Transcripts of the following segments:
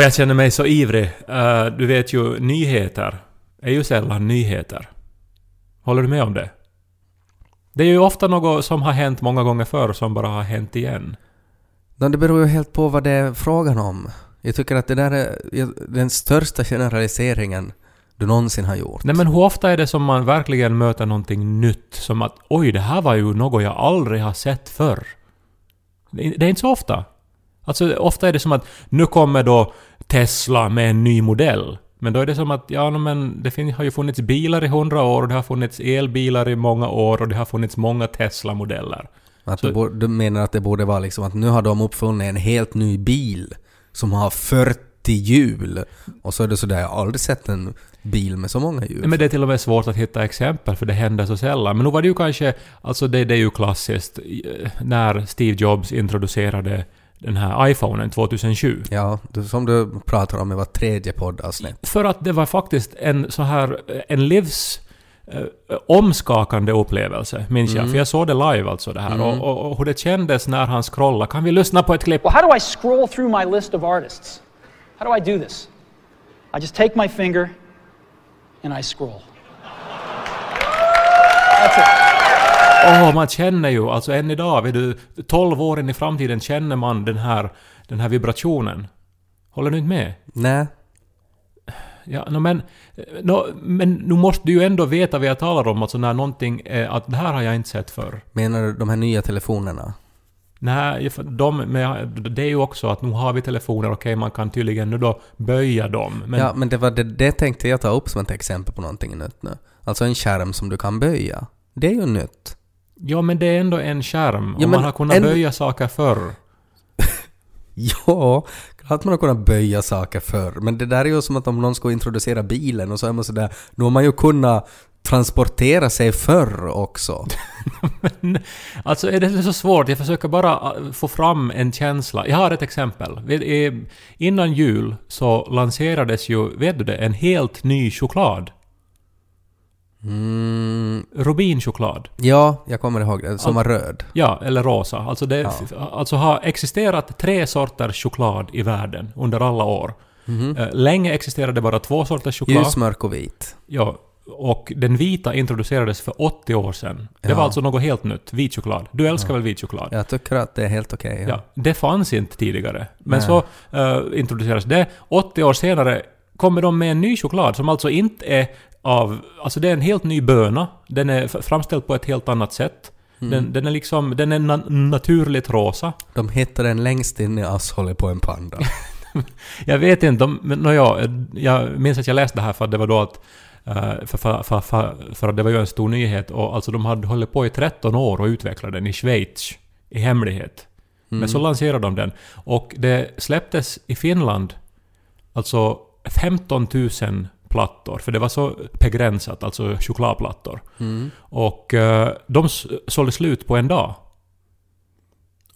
Åh, jag känner mig så ivrig. Eh, du vet ju, nyheter är ju sällan nyheter. Håller du med om det? Det är ju ofta något som har hänt många gånger förr som bara har hänt igen. Det beror ju helt på vad det är frågan om. Jag tycker att det där är den största generaliseringen du någonsin har gjort. Nej men hur ofta är det som man verkligen möter någonting nytt? Som att oj, det här var ju något jag aldrig har sett förr. Det är inte så ofta. Alltså ofta är det som att nu kommer då Tesla med en ny modell. Men då är det som att, ja men det fin- har ju funnits bilar i hundra år och det har funnits elbilar i många år och det har funnits många Tesla-modeller. Att du, borde- du menar att det borde vara liksom att nu har de uppfunnit en helt ny bil som har 40 hjul. Och så är det sådär, jag har aldrig sett en bil med så många hjul. Men det är till och med svårt att hitta exempel för det händer så sällan. Men nu var det ju kanske, alltså det, det är ju klassiskt, eh, när Steve Jobs introducerade den här iPhonen 2007. Ja, som du pratar om i var tredje poddavsnitt. För att det var faktiskt en så här, eh, en livs eh, omskakande upplevelse, minns jag. För jag såg det live alltså det här. Och, och, och hur det kändes när han scrollade. Kan vi lyssna på ett klipp? Well, how do I scroll through my list of artists? How do I do this? I just take my finger and I scroll. That's it. Åh, man känner ju, alltså än idag, vet du, 12 år in i framtiden känner man den här, den här vibrationen. Håller du inte med? Nej. Ja, no, men, no, men nu måste du ju ändå veta vad jag talar om, alltså när någonting är att det här har jag inte sett förr. Menar du de här nya telefonerna? Nej, de, men det är ju också att nu har vi telefoner, okej man kan tydligen nu då böja dem. Men, ja, men det, var det, det tänkte jag ta upp som ett exempel på någonting nytt nu. Alltså en skärm som du kan böja. Det är ju nytt. Ja, men det är ändå en skärm Ja, och man har kunnat en- böja saker förr. Ja, att man har kunnat böja saker förr. Men det där är ju som att om någon ska introducera bilen och så är man sådär, nu har man ju kunnat transportera sig förr också. Men, alltså är det så svårt? Jag försöker bara äh, få fram en känsla. Jag har ett exempel. Innan jul så lanserades ju, vet du det, en helt ny choklad. Mm, Rubinchoklad. ja, jag kommer ihåg det. Som var röd. Ja, eller rosa. Alltså det alltså har existerat tre sorters choklad i världen under alla år. Eh, Länge existerade bara två sorters choklad. Ljusmörk och vit. Ja, och den vita introducerades för 80 år sedan. Det Ja. var alltså något helt nytt. Vit choklad. Du älskar väl vit choklad? Jag tycker att det är helt okej. Ja, det fanns inte tidigare. Men Nej. så eh, introducerades det. 80 år senare kommer de med en ny choklad som alltså inte är av... Alltså det är en helt ny böna. Den är framställd på ett helt annat sätt. Mm. Den, den är liksom... Den är na naturligt rosa. De hittade den längst in i asshållet på en panda. Jag vet inte. Men no, ja, jag minns att jag läste det här för att det var då att... eh, För, för, för, för, för att det var ju en stor nyhet och alltså de hade hållit på i 13 år och utvecklat den i Schweiz i hemlighet. Men så lanserade de den. Och det släpptes i Finland alltså 15 000 plattor, för det var så begränsat, alltså chokladplattor. Och eh, de sålde slut på en dag.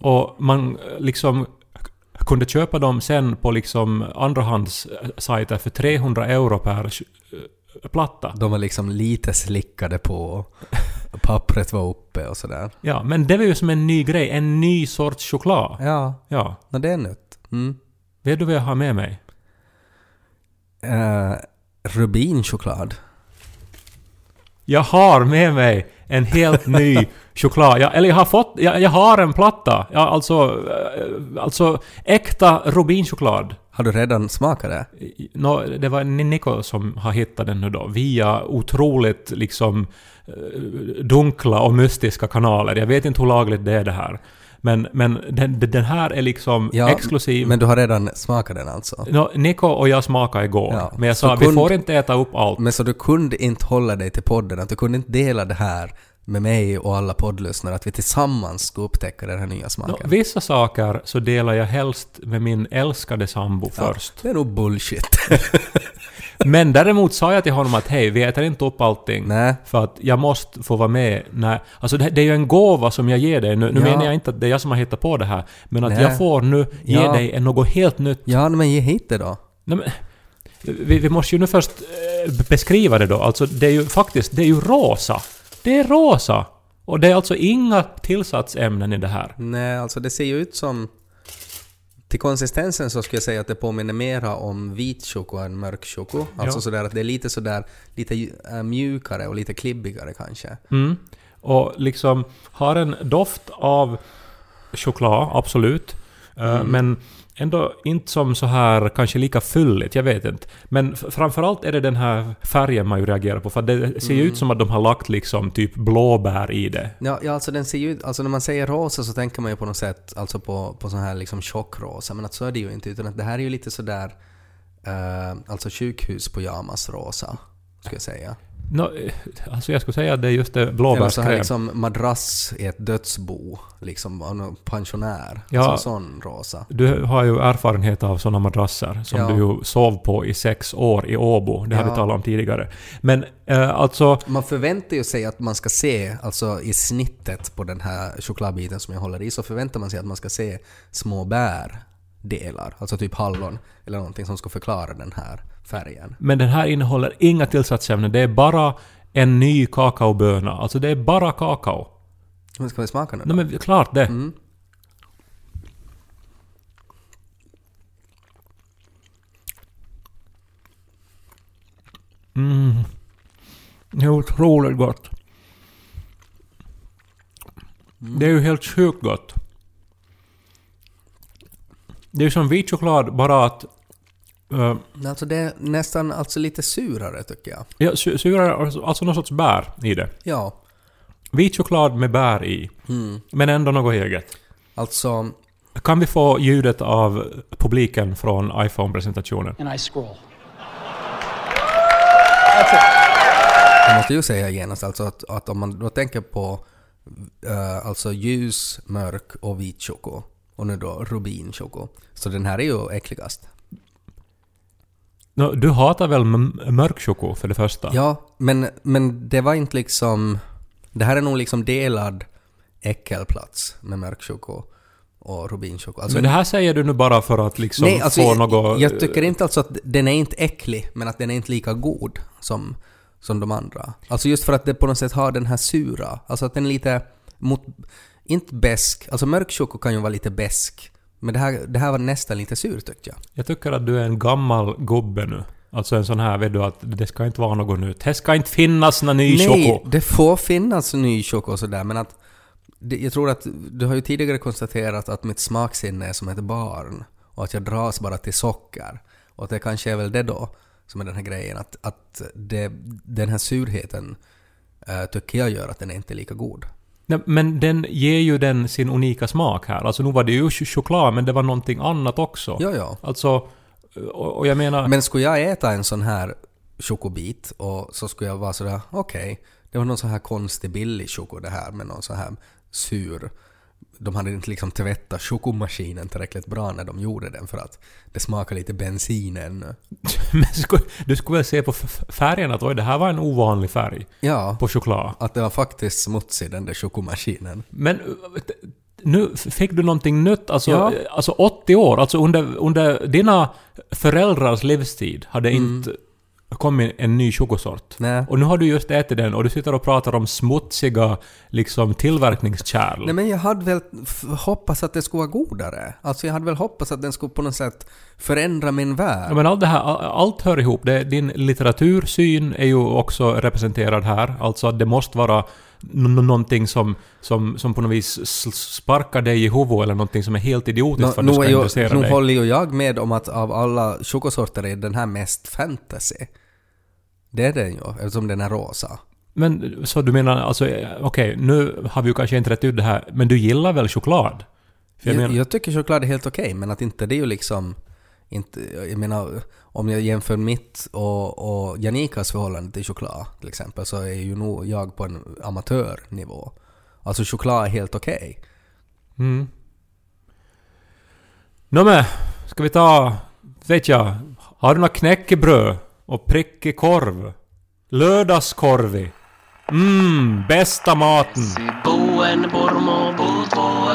Och man eh, liksom kunde köpa dem sen på liksom andrahandssajter för 300 euro per eh, platta. De var liksom lite slickade på. Pappret var uppe och sådär. Ja, men det var ju som en ny grej, en ny sorts choklad. Ja, Ja. men det är nytt. Mm. Vet du vad jag har med mig? Uh, rubinchoklad. Jag har med mig en helt ny choklad. Jag, eller jag har fått... Jag, jag har en platta. Ja, alltså... eh, Alltså äkta rubinchoklad. Har du redan smakat det? Nå, det var Nico som har hittat den nu då, via otroligt liksom eh, dunkla och mystiska kanaler. Jag vet inte hur lagligt det är det här. Men, men den, den här är liksom exklusiv. Men du har redan smakat den alltså? Nå, Nico och jag smakade igår. Ja, Men jag sa vi kund- får inte äta upp allt. Men så du kunde inte hålla dig till podden? Att du kunde inte dela det här med mig och alla poddlyssnare? Att vi tillsammans ska upptäcka den här nya smaken? vissa saker så delar jag helst med min älskade sambo först. Det är nog bullshit. Men däremot sa jag till honom att hej, vi äter inte upp allting. Nej. För att jag måste få vara med när... Alltså det, det är ju en gåva som jag ger dig. Nu, nu Ja. menar jag inte att det är jag som har hittat på det här. Men att Nej. jag får nu ge Ja. dig något helt nytt. ja, men ge hit det då. Nej, men, vi, vi måste ju nu först eh, beskriva det då. Alltså det är ju faktiskt, det är ju rosa. Det är rosa! Och det är alltså inga tillsatsämnen i det här. Nej, alltså det ser ju ut som till konsistensen så skulle jag säga att det påminner mera om vit choko än mörk choko. Alltså Ja. sådär att det är lite sådär, lite äh, mjukare och lite klibbigare kanske. Mm. Och liksom har en doft av choklad, absolut. Eh, Men ändå inte som så här kanske lika fylligt, jag vet inte. Men framförallt är det den här färgen man ju reagerar på, för det ser ju ut som att de har lagt liksom typ blåbär i det. Ja, ja alltså den ser ju alltså när man säger rosa så tänker man ju på något sätt alltså på, på sån här liksom tjockrosa, men att så är det ju inte utan att det här är ju lite sådär uh, alltså sjukhuspyjamasrosa, skulle jag säga. No, alltså jag skulle säga att det är just det Eller blåbärskräm. liksom madrass i ett dödsbo, liksom pensionär. Ja. Alltså sån rosa. Du har ju erfarenhet av sådana madrasser som Ja. du ju sov på i sex år i Åbo. Det har Ja. vi talat om tidigare. Men eh, alltså... Man förväntar ju sig att man ska se, alltså i snittet på den här chokladbiten som jag håller i, så förväntar man sig att man ska se små bärdelar, alltså typ hallon eller någonting som ska förklara den här färgen. Men den här innehåller inga tillsatsämnen. Det är bara en ny kakaoböna. Alltså det är bara kakao. Men ska vi smaka nu då? Nej men klart det. Mm. Mm. Det är otroligt gott. Det är ju helt sjukt gott. Det är som vit choklad, bara att... Uh, Alltså det är nästan alltså lite surare tycker jag. ja, su- surare, alltså, alltså någon sorts bär i det. Ja. Vit choklad med bär i. Mm. Men ändå något eget. Alltså, Kan vi få ljudet av publiken från iPhone-presentationen? and I scroll. That's it. jag måste ju säga genast alltså att, att om man då tänker på eh, alltså ljus, mörk och vit choko och nu då rubinchoko. Så den här är ju äckligast. Nå, du hatar väl mörk choko för det första? Ja, men, men det var inte liksom... Det här är nog liksom delad äckelplats med mörk choko och rubinchoko. Alltså, Men det här säger du nu bara för att liksom nej, alltså, få jag, något... jag tycker inte alltså att den är inte äcklig, men att den är inte lika god som, som de andra. Alltså just för att det på något sätt har den här sura, alltså att den är lite mot... Inte besk, alltså mörk choko kan ju vara lite besk. Men det här, det här var nästan lite sur tyckte jag. Jag tycker att du är en gammal gubbe nu. Alltså en sån här, vet du, att det ska inte vara något nytt. Det ska inte finnas någon ny Nej, choko. det får finnas ny choko och sådär, men att... Det, jag tror att du har ju tidigare konstaterat att mitt smaksinne är som ett barn och att jag dras bara till socker. Och att det kanske är väl det då som är den här grejen, att, att det, den här surheten äh, tycker jag gör att den är inte är lika god. Nej, men den ger ju den sin unika smak här. Alltså nu var det ju ch- choklad, men det var någonting annat också. Ja, ja. Alltså, och, och jag menar... Men skulle jag äta en sån här chokobit och så skulle jag vara sådär, okej, det var någon sån här konstig billig choko det här med någon sån här sur. De hade inte liksom tvättat chokomaskinen tillräckligt bra när de gjorde den för att det smakar lite bensin ännu. Men du skulle väl se på färgen att oj, det här var en ovanlig färg Ja, på choklad. att det var faktiskt smutsig den där chokomaskinen. Men nu fick du någonting nytt, alltså, Ja. alltså 80 år, alltså under, under dina föräldrars livstid hade Mm. inte kommit en ny chokosort. Nej. Och nu har du just ätit den och du sitter och pratar om smutsiga liksom tillverkningskärl. Nej men jag hade väl hoppats att det skulle vara godare. Alltså jag hade väl hoppats att den skulle på något sätt förändra min värld. Ja, men allt det här, all- allt hör ihop. Det, din litteratursyn är ju också representerad här. Alltså att det måste vara någonting som, som, som på något vis sparkar dig i huvudet eller någonting som är helt idiotiskt Nå, för att du nu, ska ju, intressera nu dig. håller ju jag med om att av alla chokosorter är den här mest fantasy. Det är den ju, eftersom den är rosa. Men så du menar alltså, okej, nu har vi ju kanske inte rätt ut det här, men du gillar väl choklad? Jag Jag, menar, jag tycker choklad är helt okej, men att inte det är ju liksom... Inte, jag menar, om jag jämför mitt och, och Janikas förhållande till choklad till exempel så är ju nog jag på en amatörnivå. Alltså choklad är helt okej. Mm. Nå men, ska vi ta, vet jag, har du något knäckebröd och prickig korv? Lördagskorvi? Mm, bästa maten! Puuttuu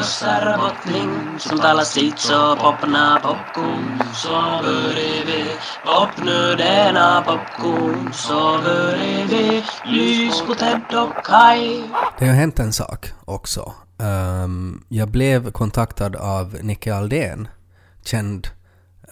össärbotning Som talar sitt så popna popcorn Så börjar vi popnödena popcorn Så börjar vi lys på Ted och Kai Det har hänt en sak också. Ehm, jag blev kontaktad av Nicke Aldén känd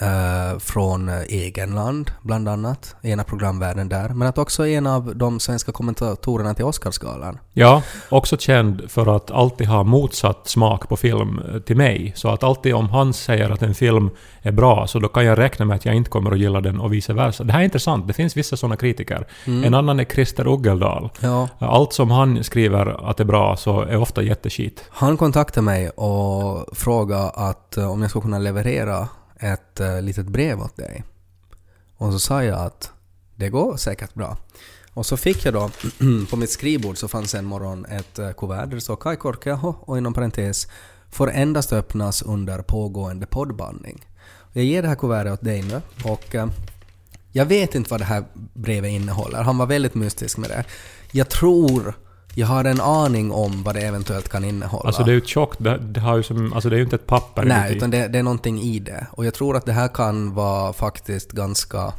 eh, från eh, Egenland, bland annat, ena programvärlden där, men att också en av de svenska kommentatorerna till Oscarsgalan. Ja, också känd för att alltid ha motsatt smak på film eh, till mig. Så att alltid om han säger att en film är bra, så då kan jag räkna med att jag inte kommer att gilla den och vice versa. Det här är intressant, det finns vissa sådana kritiker. En annan är Christer Uggeldal. Ja, Allt som han skriver att är bra så är ofta jätteskit. han kontaktade mig och frågade att om jag skulle kunna leverera ett eh, litet brev åt dig. Och så sa jag att det går säkert bra. Och så fick jag då, på mitt skrivbord så fanns en morgon ett eh, kuvert där det stod Kai Korkeaho och inom parentes får endast öppnas under pågående poddbandning. Jag ger det här kuvertet åt dig nu och eh, jag vet inte vad det här brevet innehåller. Han var väldigt mystisk med det. Jag tror jag har en aning om vad det eventuellt kan innehålla. Alltså det är ju tjockt, det, det, har ju som, alltså det är ju inte ett papper Nej, utan det, det är någonting i det. Och jag tror att det här kan vara faktiskt ganska...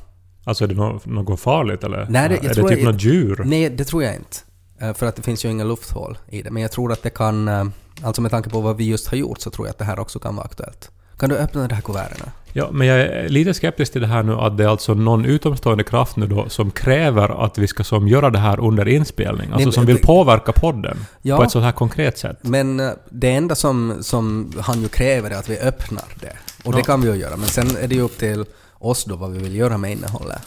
Alltså är det nå- något farligt eller? Nej, det- jag är tror det typ jag- något djur? Nej, det tror jag inte. Eh, För att det finns ju inga lufthål i det. Men jag tror att det kan... eh, Alltså med tanke på vad vi just har gjort så tror jag att det här också kan vara aktuellt. Kan du öppna det här kuvertet nu? Ja, men jag är lite skeptisk till det här nu att det är alltså någon utomstående kraft nu då som kräver att vi ska som göra det här under inspelning. Alltså som vill påverka podden Ja. på ett så här konkret sätt. Men eh, det enda som, som han ju kräver är att vi öppnar det. Och det Ja. kan vi ju göra. Men sen är det ju upp till oss då vad vi vill göra med innehållet.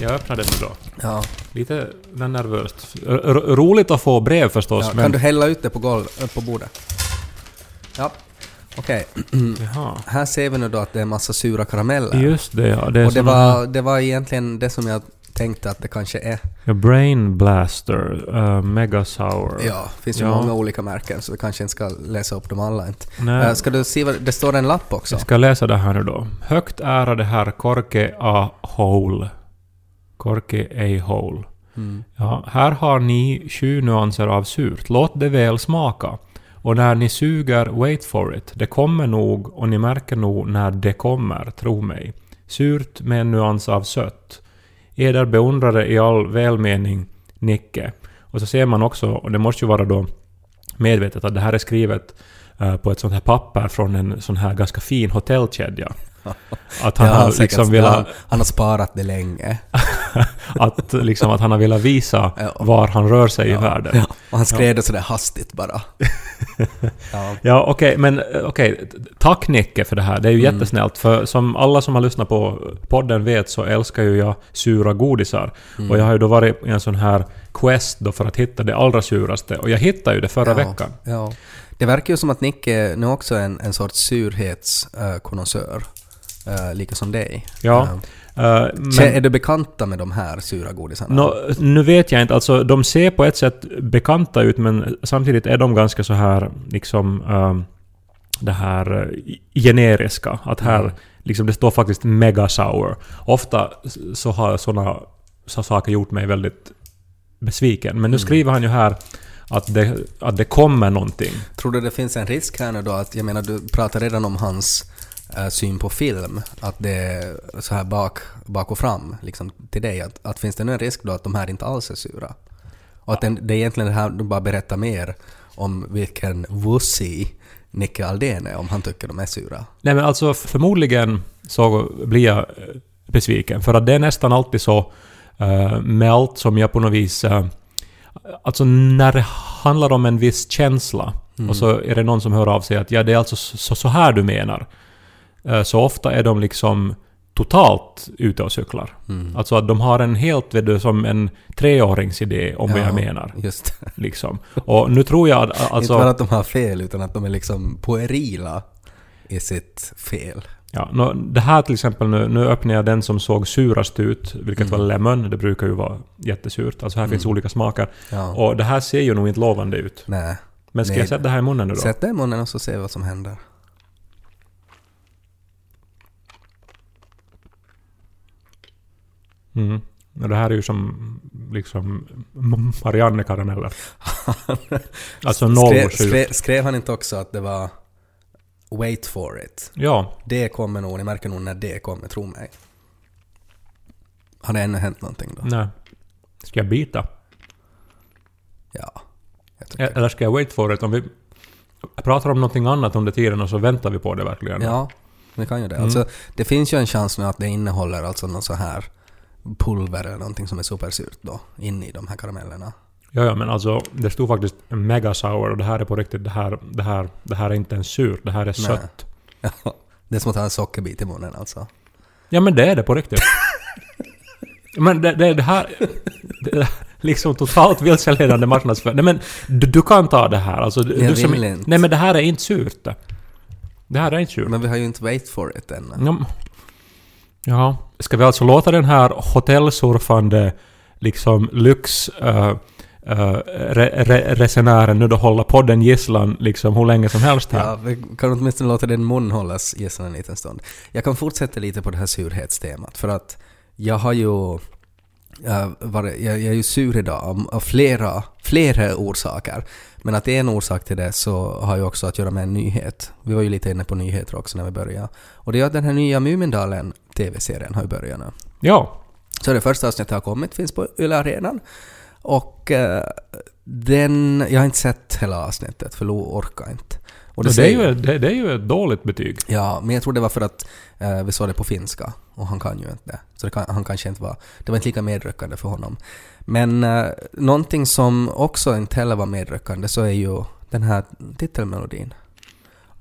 Jag öppnar det nu då. Ja. Lite nervöst. R- roligt att få brev förstås, ja. men... Kan du hälla ut det på, golv, äh, på bordet? Ja. Okej. Jaha. Här ser vi nu då att det är massa sura karameller. Just det, ja. Det är och det såna här- var, det var egentligen det som jag tänkte att det kanske är. Ja, Brain Blaster, uh, Mega Sour. Ja, det finns ju Ja. många olika märken så vi kanske inte ska läsa upp dem alla inte. Nej. Eh, ska du se vad det står en lapp också? Jag ska läsa det här nu då. Högt ärade herr Korke A. Hole. Korke A. Hole. Mm. Ja, här har ni sju nyanser av surt. Låt det väl smaka. Och när ni suger, wait for it. Det kommer nog och ni märker nog när det kommer, tro mig. Surt med en nyans av sött. Eder beundrare i all välmening, Nicke. Och så ser man också, och det måste ju vara då medvetet, att det här är skrivet eh, på ett sånt här papper från en sån här ganska fin hotellkedja. Att han Ja, har säkert. liksom han, velat, han har sparat det länge. att, liksom, att han har velat visa Ja. var han rör sig i världen. Ja, och han skrev det sådär hastigt bara. ja. Ja, okej, men eh, okej. Tack Nicke för det här. Det är ju Mm. jättesnällt. För som alla som har lyssnat på podden vet så älskar ju jag sura godisar. Mm. Och jag har ju då varit i en sån här quest då för att hitta det allra suraste. Och jag hittade ju det förra ja. veckan. Ja. Det verkar ju som att Nicke nu också är en, en sorts surhetskonnässör. Uh, lika som dig. Ja, Kä- men, Är du bekanta med de här sura godisarna? nå, nu vet jag inte. Alltså, de ser på ett sätt bekanta ut men samtidigt är de ganska så här liksom ehm, det här generiska. Att här, Mm. liksom det står faktiskt mega sour. Ofta så har såna så saker gjort mig väldigt besviken. Men nu Mm. skriver han ju här att det, att det kommer någonting. Tror du det finns en risk här nu då att, jag menar du pratar redan om hans syn på film, att det är så här bak, bak och fram liksom till dig, att, att finns det nu en risk då att de här inte alls är sura? Och att den, det är egentligen det här, du bara berättar mer om vilken wussy Nicke Aldén är, om han tycker de är sura. Nej men alltså förmodligen så blir jag eh, besviken. För att det är nästan alltid så eh, med allt som jag på något vis... eh, Alltså när det handlar om en viss känsla och så är det någon som hör av sig att ja, det är alltså så, så här du menar. Eh, Så ofta är de liksom totalt ute och cyklar. Alltså att de har en helt, vet du, som en treåringsidé om vad jag menar. Just. Liksom. Och nu tror jag att... Alltså, Inte bara att de har fel, utan att de är liksom puerila i sitt fel. Ja, nå, det här till exempel nu, nu öppnar jag den som såg surast ut, vilket Mm. var lemon. Det brukar ju vara jättesurt. Alltså här finns olika smaker. Ja. Och det här ser ju nog inte lovande ut. Nej. Men ska Nej. jag sätta det här i munnen nu då? Sätt det i munnen och så se vad som händer. Mm. Det här är ju som liksom M- Marianne-karameller. alltså noll skrev, skrev, skrev han inte också att det var Wait for it. Ja, Det kommer nog, ni märker nog när det kommer, tro mig. Har det ännu hänt någonting då? nej. Ska jag bita? Ja. Eller ska jag wait for it? Om vi pratar om någonting annat under tiden och så väntar vi på det verkligen. Ja. Det kan ju det. Alltså, det finns ju en chans nu att det innehåller alltså någon så här pulver eller någonting som är supersurt då, inne i de här karamellerna. Ja, ja, men alltså det stod faktiskt mega sour och det här är på riktigt, det här, det här, det här är inte ens surt, det här är sött. Ja, det är som att ha en sockerbit i munnen alltså. Ja, men det är det på riktigt. men det, det, det här... Det, liksom totalt vilseledande marknadsföring. Nej men du, du kan ta det här. Alltså, du, Jag du som, vill inte. Nej men det här är inte surt. det. Här är inte surt. Men vi har ju inte wait for it än. Ja, ja. Ska vi alltså låta den här hotellsurfande liksom lyx... Uh, uh, re, re, resenären nu då hålla podden gisslan liksom hur länge som helst här. Ja, vi kan åtminstone låta din mun hållas gisslan en liten stund. Jag kan fortsätta lite på det här surhetstemat för att jag har ju äh, varit, jag, jag är ju sur idag av, av flera, flera orsaker. Men att en orsak till det så har ju också att göra med en nyhet. Vi var ju lite inne på nyheter också när vi började. Och det är att den här nya Mumindalen TV-serien har ju börjat nu. Ja. Så det första avsnittet har kommit, finns på Yle Arenan. Och eh, den, jag har inte sett hela avsnittet för Lo orkar inte. Och Det, är säger- ju, det, det är ju ett dåligt betyg. Ja, men jag tror det var för att eh, vi såg det på finska och han kan ju inte det. Så det kan, han kanske inte var... Det var inte lika medryckande för honom. Men eh, någonting som också inte heller var medryckande så är ju den här titelmelodin.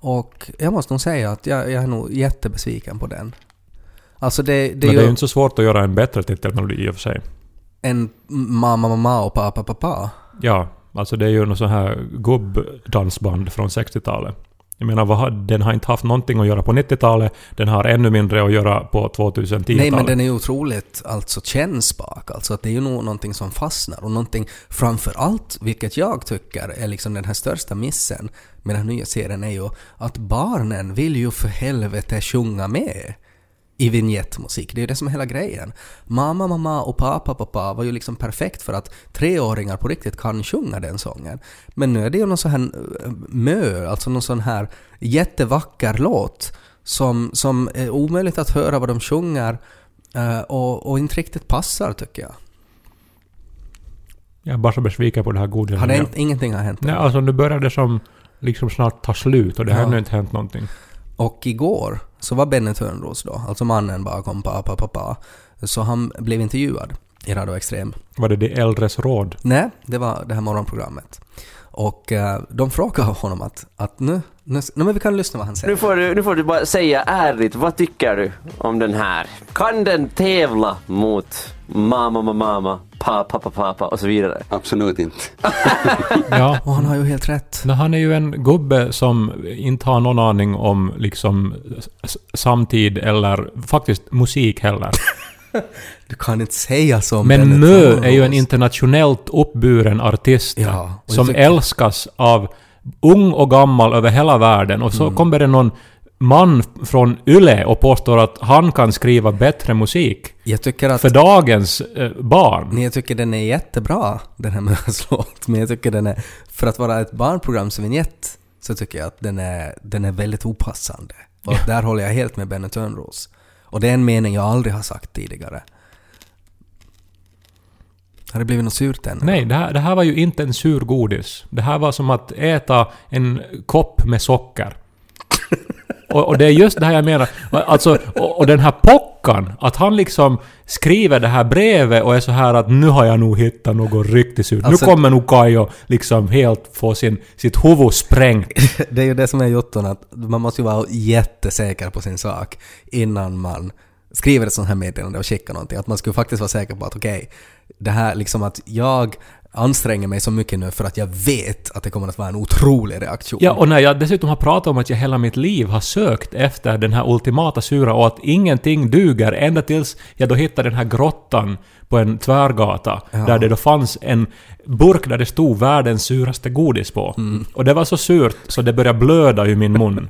Och jag måste nog säga att jag, jag är nog jättebesviken på den. Alltså det, det men det är ju inte så svårt att göra en bättre titelmelodi i och för sig. en mamma, mamma och pappa, pappa. Ja, alltså det är ju något sån här gubbdansband från 60-talet. Jag menar, vad den har inte haft någonting att göra på 90-talet, den har ännu mindre att göra på 2010-talet. Nej men den är ju otroligt alltså kännsspak. Alltså att det är ju nog någonting som fastnar och någonting framför allt, vilket jag tycker är liksom den här största missen med den här nya serien är ju att barnen vill ju för helvete sjunga med i vignettmusik. Det är ju det som är hela grejen. Mamma, mamma och pappa, pappa var ju liksom perfekt för att treåringar på riktigt kan sjunga den sången. Men nu är det ju någon sån här eh, mö, alltså någon sån här jättevacker låt som, som är omöjligt att höra vad de sjunger eh, och, och inte riktigt passar tycker jag. Jag är bara så besviken på det här godiset. Har det inte, ingenting har hänt? Nej, alltså nu börjar det som liksom snart ta slut och det har Ja. ännu inte hänt någonting. Och igår så var Benny Törnros då, alltså mannen bakom Pappa, så han blev intervjuad i Radio Extrem. Var det de äldres råd? Nej, det var det här morgonprogrammet. Och eh, de frågade honom att, att nu, nu, nu men vi kan lyssna vad han säger. Nu får, du, nu får du bara säga ärligt, vad tycker du om den här? Kan den tävla mot mamma, mamma, mamma, pappa, pappa, pappa och så vidare? Absolut inte. Ja. Och han har ju helt rätt. Nej, han är ju en gubbe som inte har någon aning om liksom samtid eller faktiskt musik heller. Du kan inte säga så om Men Mö är ju en internationellt uppburen artist Ja, som älskas av ung och gammal över hela världen. Och så Mm. kommer det någon man från Yle och påstår att han kan skriva bättre musik Jag tycker att för dagens eh, barn. Jag tycker den är jättebra, den här Mös låt. Men jag tycker den är, för att vara ett barnprograms vignett, så tycker jag att den är, den är väldigt opassande. Och där håller jag helt med Benny Törnros. Och det är en mening jag aldrig har sagt tidigare. Har det blivit något surt än? Nej, det här, det här var ju inte en sur godis. Det här var som att äta en kopp med socker. Och, och det är just det här jag menar. Alltså, och, och den här pockan, att han liksom skriver det här brevet och är så här att nu har jag nog hittat något riktigt surt. Alltså- nu kommer nog Kajo liksom helt få sin, sitt huvud sprängt. Det är ju det som är jotton, att man måste ju vara jättesäker på sin sak innan man skriver ett sånt här meddelande och skickar någonting. Att man skulle faktiskt vara säker på att okej, det här liksom att jag anstränger mig så mycket nu för att jag vet att det kommer att vara en otrolig reaktion. Ja, och när jag dessutom har pratat om att jag hela mitt liv har sökt efter den här ultimata sura och att ingenting duger ända tills jag då hittade den här grottan på en tvärgata Ja. där det då fanns en burk där det stod världens suraste godis på. Och det var så surt så det började blöda ur min mun.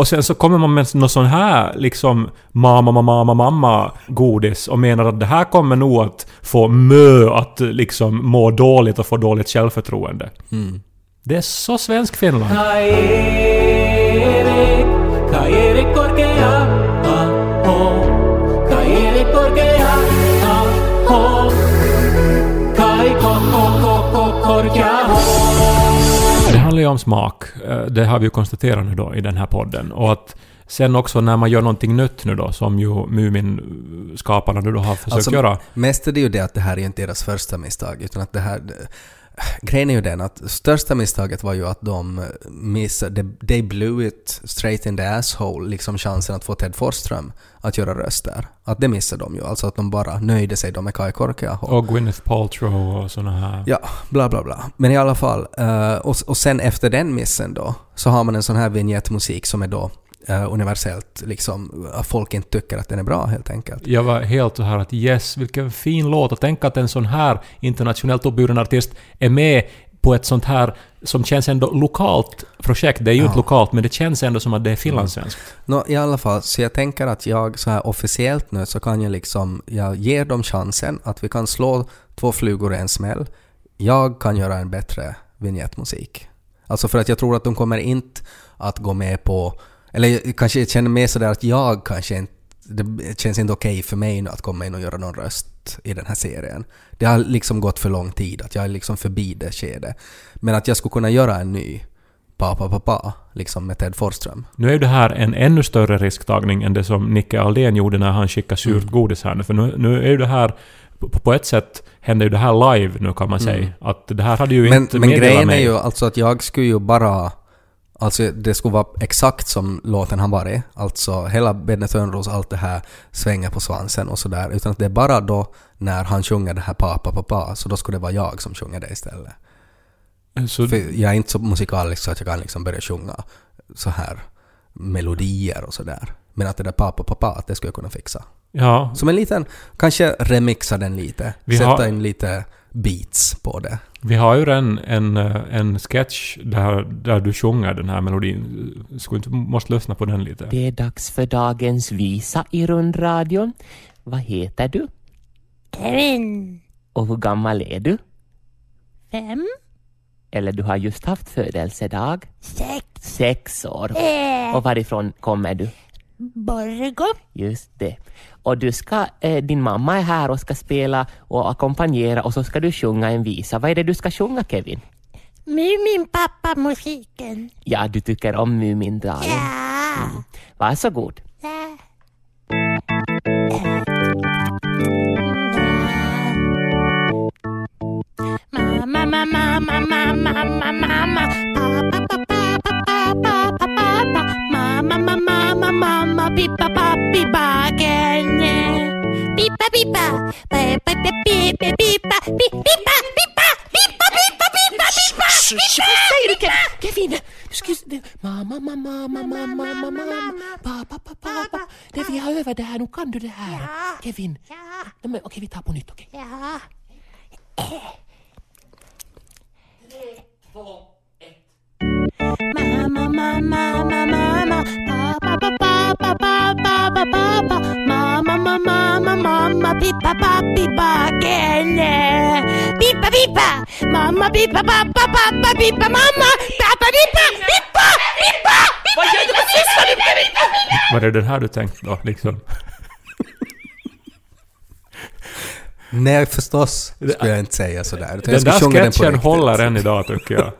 Och sen så kommer man med någon sån här liksom mamma, mamma, mamma, mamma godis och menar att det här kommer nog att få Mö att liksom må dåligt och få dåligt självförtroende. Det är så svensk Finland. Kairi, om smak. Eh, Det har vi ju konstaterat nu då i den här podden. Och att sen också när man gör någonting nytt nu då, som ju Mumin-skaparna nu då har försökt Alltså, göra. Mest är det ju det att det här är inte deras första misstag, utan att det här... Grejen är ju den att största misstaget var ju att de missade... They blew it straight in the asshole, liksom chansen att få Ted Forsström att göra röster. Att det missade de ju, alltså att de bara nöjde sig då med Kai Korkeaho. Och Gwyneth Paltrow och såna här... Ja, bla bla bla. Men i alla fall, eh, och, och sen efter den missen då, så har man en sån här vignettmusik som är då eh, universellt, liksom, att folk inte tycker att den är bra helt enkelt. Jag var helt så här att yes, vilken fin låt. Och tänk att en sån här internationellt uppburen artist är med på ett sånt här som känns ändå lokalt projekt. Det är ju Ja. inte lokalt, men det känns ändå som att det är finlandssvenskt. Nå, i alla fall, så jag tänker att jag så här officiellt nu så kan jag liksom, jag ger dem chansen att vi kan slå två flugor i en smäll. Jag kan göra en bättre vignettmusik. Alltså för att jag tror att de kommer inte att gå med på, eller kanske jag känner mer sådär att jag kanske inte, det känns inte okej för mig nu att komma in och göra någon röst i den här serien. Det har liksom gått för lång tid, att jag är liksom förbi det skedet. Men att jag skulle kunna göra en ny Pa Pa Pa Pa, liksom med Ted Forsström. Nu är ju det här en ännu större risktagning än det som Nicke Aldén gjorde när han skickade surt Mm. godis här nu. För nu, nu är det här... På, ett sätt händer ju det här live nu kan man säga. Att det här hade ju Mm. Men, inte men grejen är ju alltså att jag skulle ju bara... Alltså det skulle vara exakt som låten har varit. Alltså hela Benny Törnros, allt det här svänger på svansen och sådär. Utan att det är bara då när han sjunger det här pa pa pa pa, så då skulle det vara jag som sjunger det istället. Så, För jag är inte så musikalisk så att jag kan liksom börja sjunga så här melodier och sådär. Men att det där pa pa pa pa, att det skulle jag kunna fixa. ja, Som en liten, kanske remixa den lite. Vi sätta har- in lite beats på det. vi har ju en, en, eh, en sketch där, där du sjunger den här melodin. Skulle inte måste lyssna på den lite? Det är dags för dagens visa i rundradion. Vad heter du? Kevin. Och hur gammal är du? Fem. Eller du har just haft födelsedag? Sex. Sex år. Eh, Och varifrån kommer du? Borgå. Just det. Och du ska, eh, din mamma är här och ska spela och ackompanjera och så ska du sjunga en visa. Vad är det du ska sjunga Kevin? Mumin pappa musiken. Ja, du tycker om Mumindalen. Ja. Varsågod. Ja. Mamma, mamma, mamma, mamma, mamma, pippa, pappi, baken. Pippa, pippa. Pippa, pippa, pippa, pippa, pippa, pippa, pippa, pippa, pippa. Vad säger du Kevin? Mamma, mamma, mamma, mamma, mamma, pappa, pappa, pappa. Det vi har övat det här, nu kan du det här. Kevin. Nej, men, okej, vi tar på nytt, okej? Ja. Mamma, mamma, mamma, mamma, pappa, mamma, mamma, mamma, mamma, pippa, pappi, baken. Pippa, pippa, mamma, pippa, pappa, pappa, pippa, mamma, pappa, pippa, pippa, pippa, Vad gör du? Vad sysslar du med? Var det den här du tänkte då liksom? Nej, förstås skulle jag inte säga sådär. Den där sketchen håller än idag tycker jag.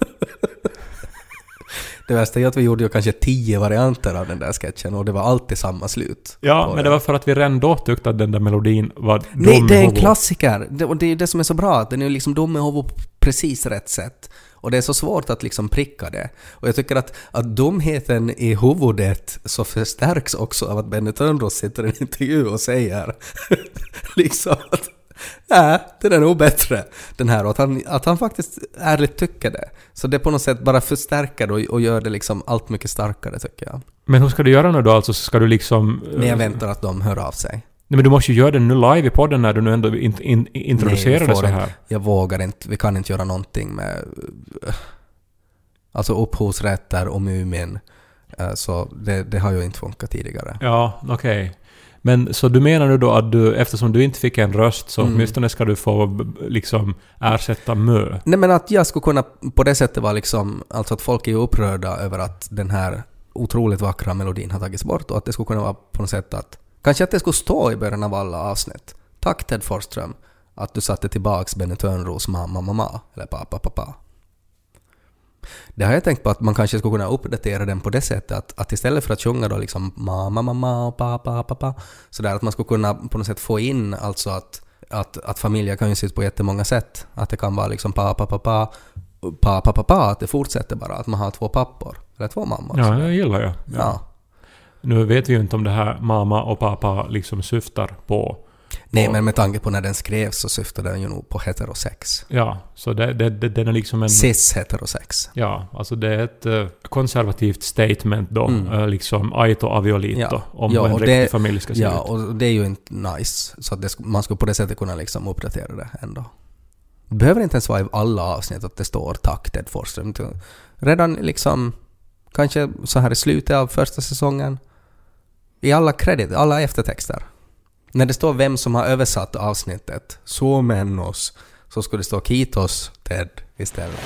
Det värsta är att vi gjorde ju kanske tio varianter av den där sketchen och det var alltid samma slut. Ja, men den. det var för att vi redan då tyckte att den där melodin var Nej, dum det i är en klassiker! Det, och det är det som är så bra, att den är liksom dum i huvudet på precis rätt sätt. Och det är så svårt att liksom pricka det. Och jag tycker att, att dumheten i huvudet så förstärks också av att Benny Törnros sitter i en intervju och säger liksom att Nej, den är nog bättre, den här. Och att han, att han faktiskt ärligt tycker det. Så det på något sätt bara förstärker det och, och gör det liksom allt mycket starkare tycker jag. Men hur ska du göra nu då? Alltså ska du liksom... Men jag eh, väntar att de hör av sig. Nej, men du måste ju göra det nu live i podden när du nu ändå in, in, introducerar Nej, det så inte. här. Jag vågar inte, vi kan inte göra någonting med eh, alltså upphovsrätter och Mumin. Eh, Så det, det har ju inte funkat tidigare. Ja, okej. Men så du menar nu då att du, eftersom du inte fick en röst, så Mm. åtminstone ska du få liksom ersätta mö? Nej men att jag skulle kunna på det sättet vara liksom, alltså att folk är upprörda över att den här otroligt vackra melodin har tagits bort och att det skulle kunna vara på något sätt att, kanske att det skulle stå i början av alla avsnitt. Tack Ted Forsström att du satte tillbaks Benny Törnros mamma mamma, eller pappa pappa. Det har jag tänkt på att man kanske skulle kunna uppdatera den på det sättet att, att istället för att sjunga då liksom mamma, mamma och pappa, pappa, sådär att man skulle kunna på något sätt få in alltså att, att, att familjer kan ju se ut på jättemånga sätt. Att det kan vara liksom pappa, pappa, pappa, pappa, att det fortsätter bara, att man har två pappor. Eller två mammor. Ja, jag gillar jag. ja. Nu vet vi ju inte om det här mamma och pappa liksom syftar på... Nej, men med tanke på när den skrevs så syftade den ju nog på heterosex. Ja, så det, det, det, den är liksom en... Cis heterosex. Ja, alltså det är ett eh, konservativt statement då, Mm. eh, liksom aito aviolito, Ja. om Ja, hur en riktig det- familj ska se Ja, ut. och det är ju inte nice. Så att man skulle på det sättet kunna liksom uppdatera det ändå. Det behöver inte ens vara i alla avsnitt att det står tack Ted Forsström. Redan liksom, kanske så här i slutet av första säsongen, i alla credit, alla eftertexter. När det står vem som har översatt avsnittet, så menos, så skulle det stå Kitos Ted istället.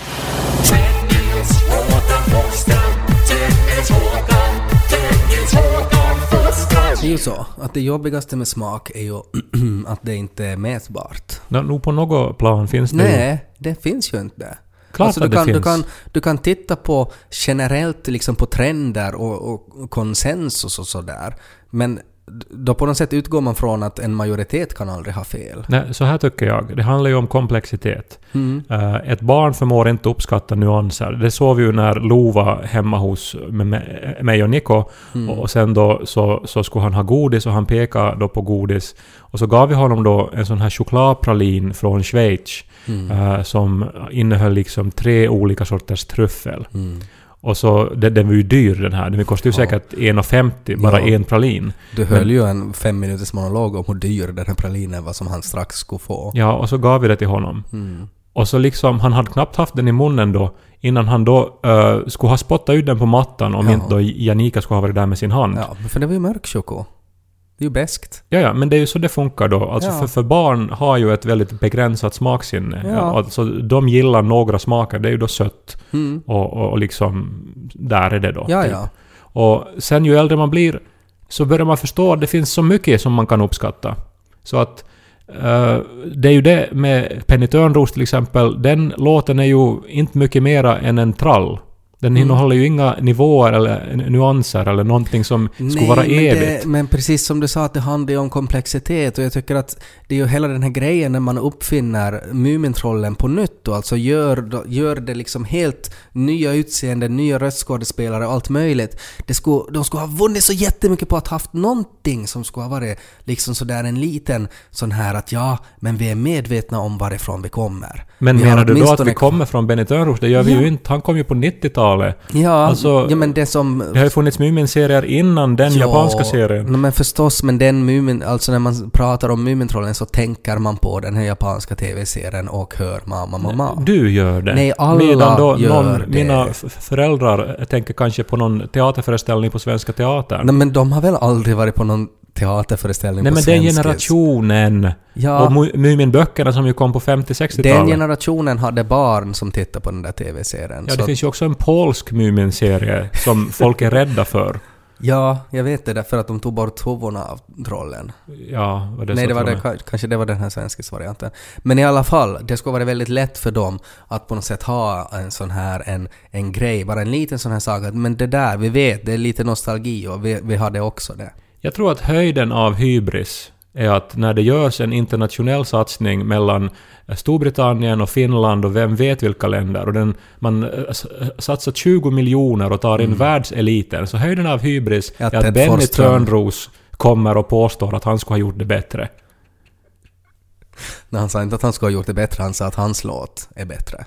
Det är ju så att det jobbigaste med smak är ju att det inte är mätbart. Nå, nog på något plan finns det ju. Nej, det finns ju inte. Klart Alltså, att du, det kan, du, finns. kan, du kan titta på generellt liksom på trender och, och konsensus och sådär. Men då på något sätt utgår man från att en majoritet kan aldrig ha fel. Nej, så här tycker jag. Det handlar ju om komplexitet. Mm. Eh, ett barn förmår inte uppskatta nyanser. Det såg vi ju när Lo var hemma hos mig och Niko. Mm. Och sen då så, så skulle han ha godis och han pekade då på godis. Och så gav vi honom då en sån här chokladpralin från Schweiz. Mm. eh, som innehöll liksom tre olika sorters tryffel. Och så, den, den var ju dyr den här. Den kostade ju Ja. säkert 1,50 bara Ja. en pralin. Du höll ju en fem minuters monolog om hur dyr den här pralinen var som han strax skulle få. Ja, och så gav vi det till honom. Mm. Och så liksom, han hade knappt haft den i munnen då, innan han då eh, skulle ha spottat ut den på mattan om Ja. inte då Janika skulle ha varit där med sin hand. Ja, för det var ju mörkchoko. Det är ju beskt. Ja, ja, men det är ju så det funkar då. Alltså Ja. för, för barn har ju ett väldigt begränsat smaksinne. Ja. Alltså de gillar några smaker, det är ju då sött. Mm. Och, och, liksom, där är det då. Ja, typ. ja. Och sen ju äldre man blir så börjar man förstå att det finns så mycket som man kan uppskatta. Så att eh, det är ju det med Penny Törnros till exempel, den låten är ju inte mycket mera än en trall. Den Mm. innehåller ju inga nivåer eller nyanser eller någonting som skulle vara men, evigt. det, men precis som du sa, att det handlar ju om komplexitet och jag tycker att det är ju hela den här grejen när man uppfinner Mumintrollen på nytt och alltså gör, gör det liksom helt nya utseenden, nya röstskådespelare och allt möjligt. Det skulle, de skulle ha vunnit så jättemycket på att haft någonting som skulle ha varit liksom sådär en liten sån här att ja, men vi är medvetna om varifrån vi kommer. Men Vi menar du då att vi kommer från Benny Törnros? Det gör vi Ja. ju inte. Han kom ju på 90-talet. Ja, Alltså, ja men det som... Det har ju funnits Mumin-serier innan den japanska serien. No, men förstås, men den Mumin, alltså när man pratar om Mumintrollen så tänker man på den här japanska TV-serien och hör mamma, mamma. Du gör det. Nej, alla Medan då gör någon, det. mina föräldrar tänker kanske på någon teaterföreställning på Svenska Teatern. Nej, men de har väl aldrig varit på någon teaterföreställning Nej på men den generationen. Ja. Och Mu- Muminböckerna som ju kom på 50-60-talet. Den generationen hade barn som tittade på den där TV-serien. Ja, det finns ju också en polsk Mumin-serie som folk är rädda för. ja, jag vet det därför att de tog bort huvorna av trollen. Ja, var det Nej, så det var det, kanske det var den här svenskis-varianten. Men i alla fall, det skulle vara väldigt lätt för dem att på något sätt ha en sån här, en, en grej, bara en liten sån här sak men det där, vi vet, det är lite nostalgi och vi, vi hade också det. Jag tror att höjden av hybris är att när det görs en internationell satsning mellan Storbritannien och Finland och vem vet vilka länder och den, man eh, s- satsar 20 miljoner och tar in världseliten. Så höjden av hybris Mm. Ja, är att Benny. Törnros kommer och påstår att han skulle ha gjort det bättre. När han sa inte att han skulle ha gjort det bättre, han sa att hans låt är bättre.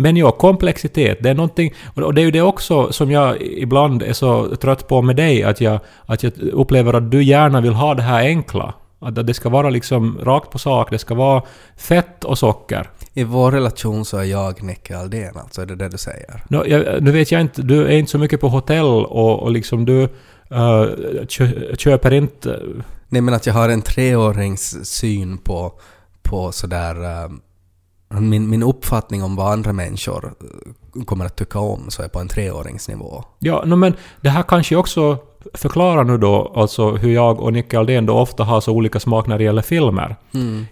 Men ja, komplexitet, det är någonting... Och det är ju det också som jag ibland är så trött på med dig, att jag, att jag upplever att du gärna vill ha det här enkla. Att det ska vara liksom rakt på sak, det ska vara fett och socker. I vår relation så är jag Nicke Aldén, alltså är det det du säger? Nå, jag, nu vet jag inte, du är inte så mycket på hotell och, och liksom du eh, kö, köper inte... Nej men att jag har en treårings syn på, på sådär... eh, min, min uppfattning om vad andra människor eh, kommer att tycka om så är på en treåringsnivå. Ja, no, men det här kanske också förklara nu då alltså hur jag och Nicke Aldén då ofta har så olika smak när det gäller filmer.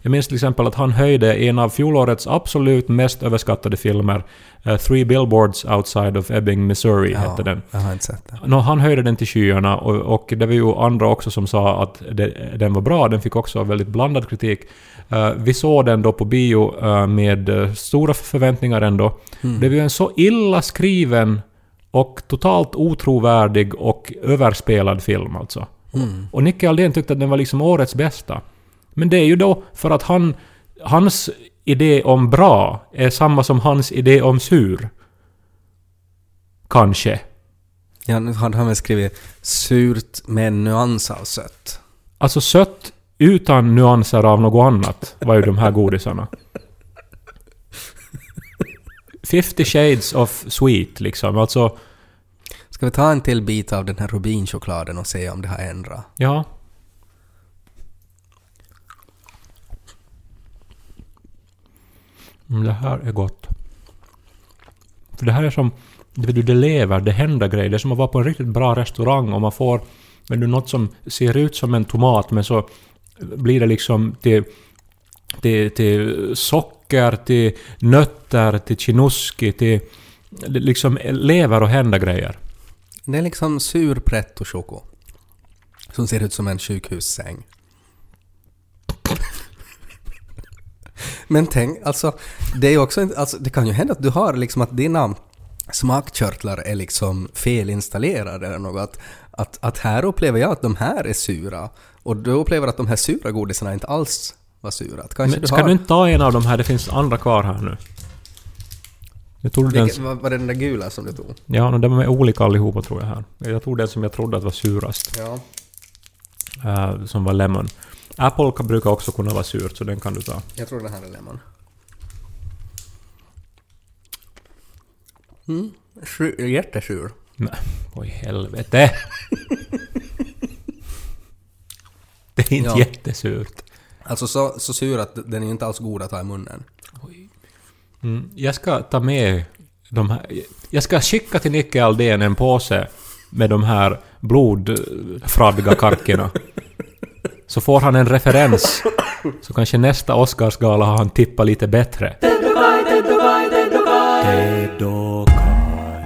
Jag minns till exempel att han höjde en av fjolårets absolut mest överskattade filmer, eh, Three Billboards Outside of Ebbing, Missouri, hette den. Jag har inte sett den. Nå, han höjde den till skyarna och, och det var ju andra också som sa att det, den var bra. Den fick också väldigt blandad kritik. Eh, vi såg den då på bio eh, med eh, stora förväntningar ändå. Det var ju en så illa skriven och totalt otrovärdig och överspelad film alltså. Och Nicke Aldén tyckte att den var liksom årets bästa. Men det är ju då för att han, hans idé om bra är samma som hans idé om sur. Kanske. Ja, nu hade han väl skrivit surt med en nyans av sött. Alltså sött utan nyanser av något annat var ju de här godisarna. 50 shades of sweet liksom. Alltså, Ska vi ta en till bit av den här rubinchokladen och se om det har ändrat? ja. Mm, det här är gott. För det här är som... Det, du, det lever, det händer grejer. Det är som att vara på en riktigt bra restaurang och man får... Men du något som ser ut som en tomat men så blir det liksom till... Till, till socker, till nötter, till chinuski, till... Det liksom lever och händer grejer. Det är liksom sur pretto-choco. Som ser ut som en sjukhussäng. Men tänk, alltså, det är ju också alltså, det kan ju hända att du har liksom att dina smakkörtlar är liksom felinstallerade eller något. Att, att, att här upplever jag att de här är sura. Och du upplever att de här sura godisarna inte alls var sura. Att kanske Men du ska har... du inte ta en av de här? Det finns andra kvar här nu. Jag tog den... Vilken, var, var det den där gula som du tog? Ja, no, de är olika allihopa tror jag här. Jag tog den som jag trodde att var surast. Ja. eh, som var lemon. Apple brukar också kunna vara surt, så den kan du ta. Jag tror den här är lemon. Mm. Sur, jättesur. Nej, oj helvete! det är inte Ja. jättesurt. Alltså så, så sur att den är inte alls god att ha i munnen. Mm, jag ska ta med de här... Jag ska skicka till Nicke Aldén en påse med de här blodfradga karkorna. Så får han en referens. Så kanske nästa Oscarsgala har han tippat lite bättre.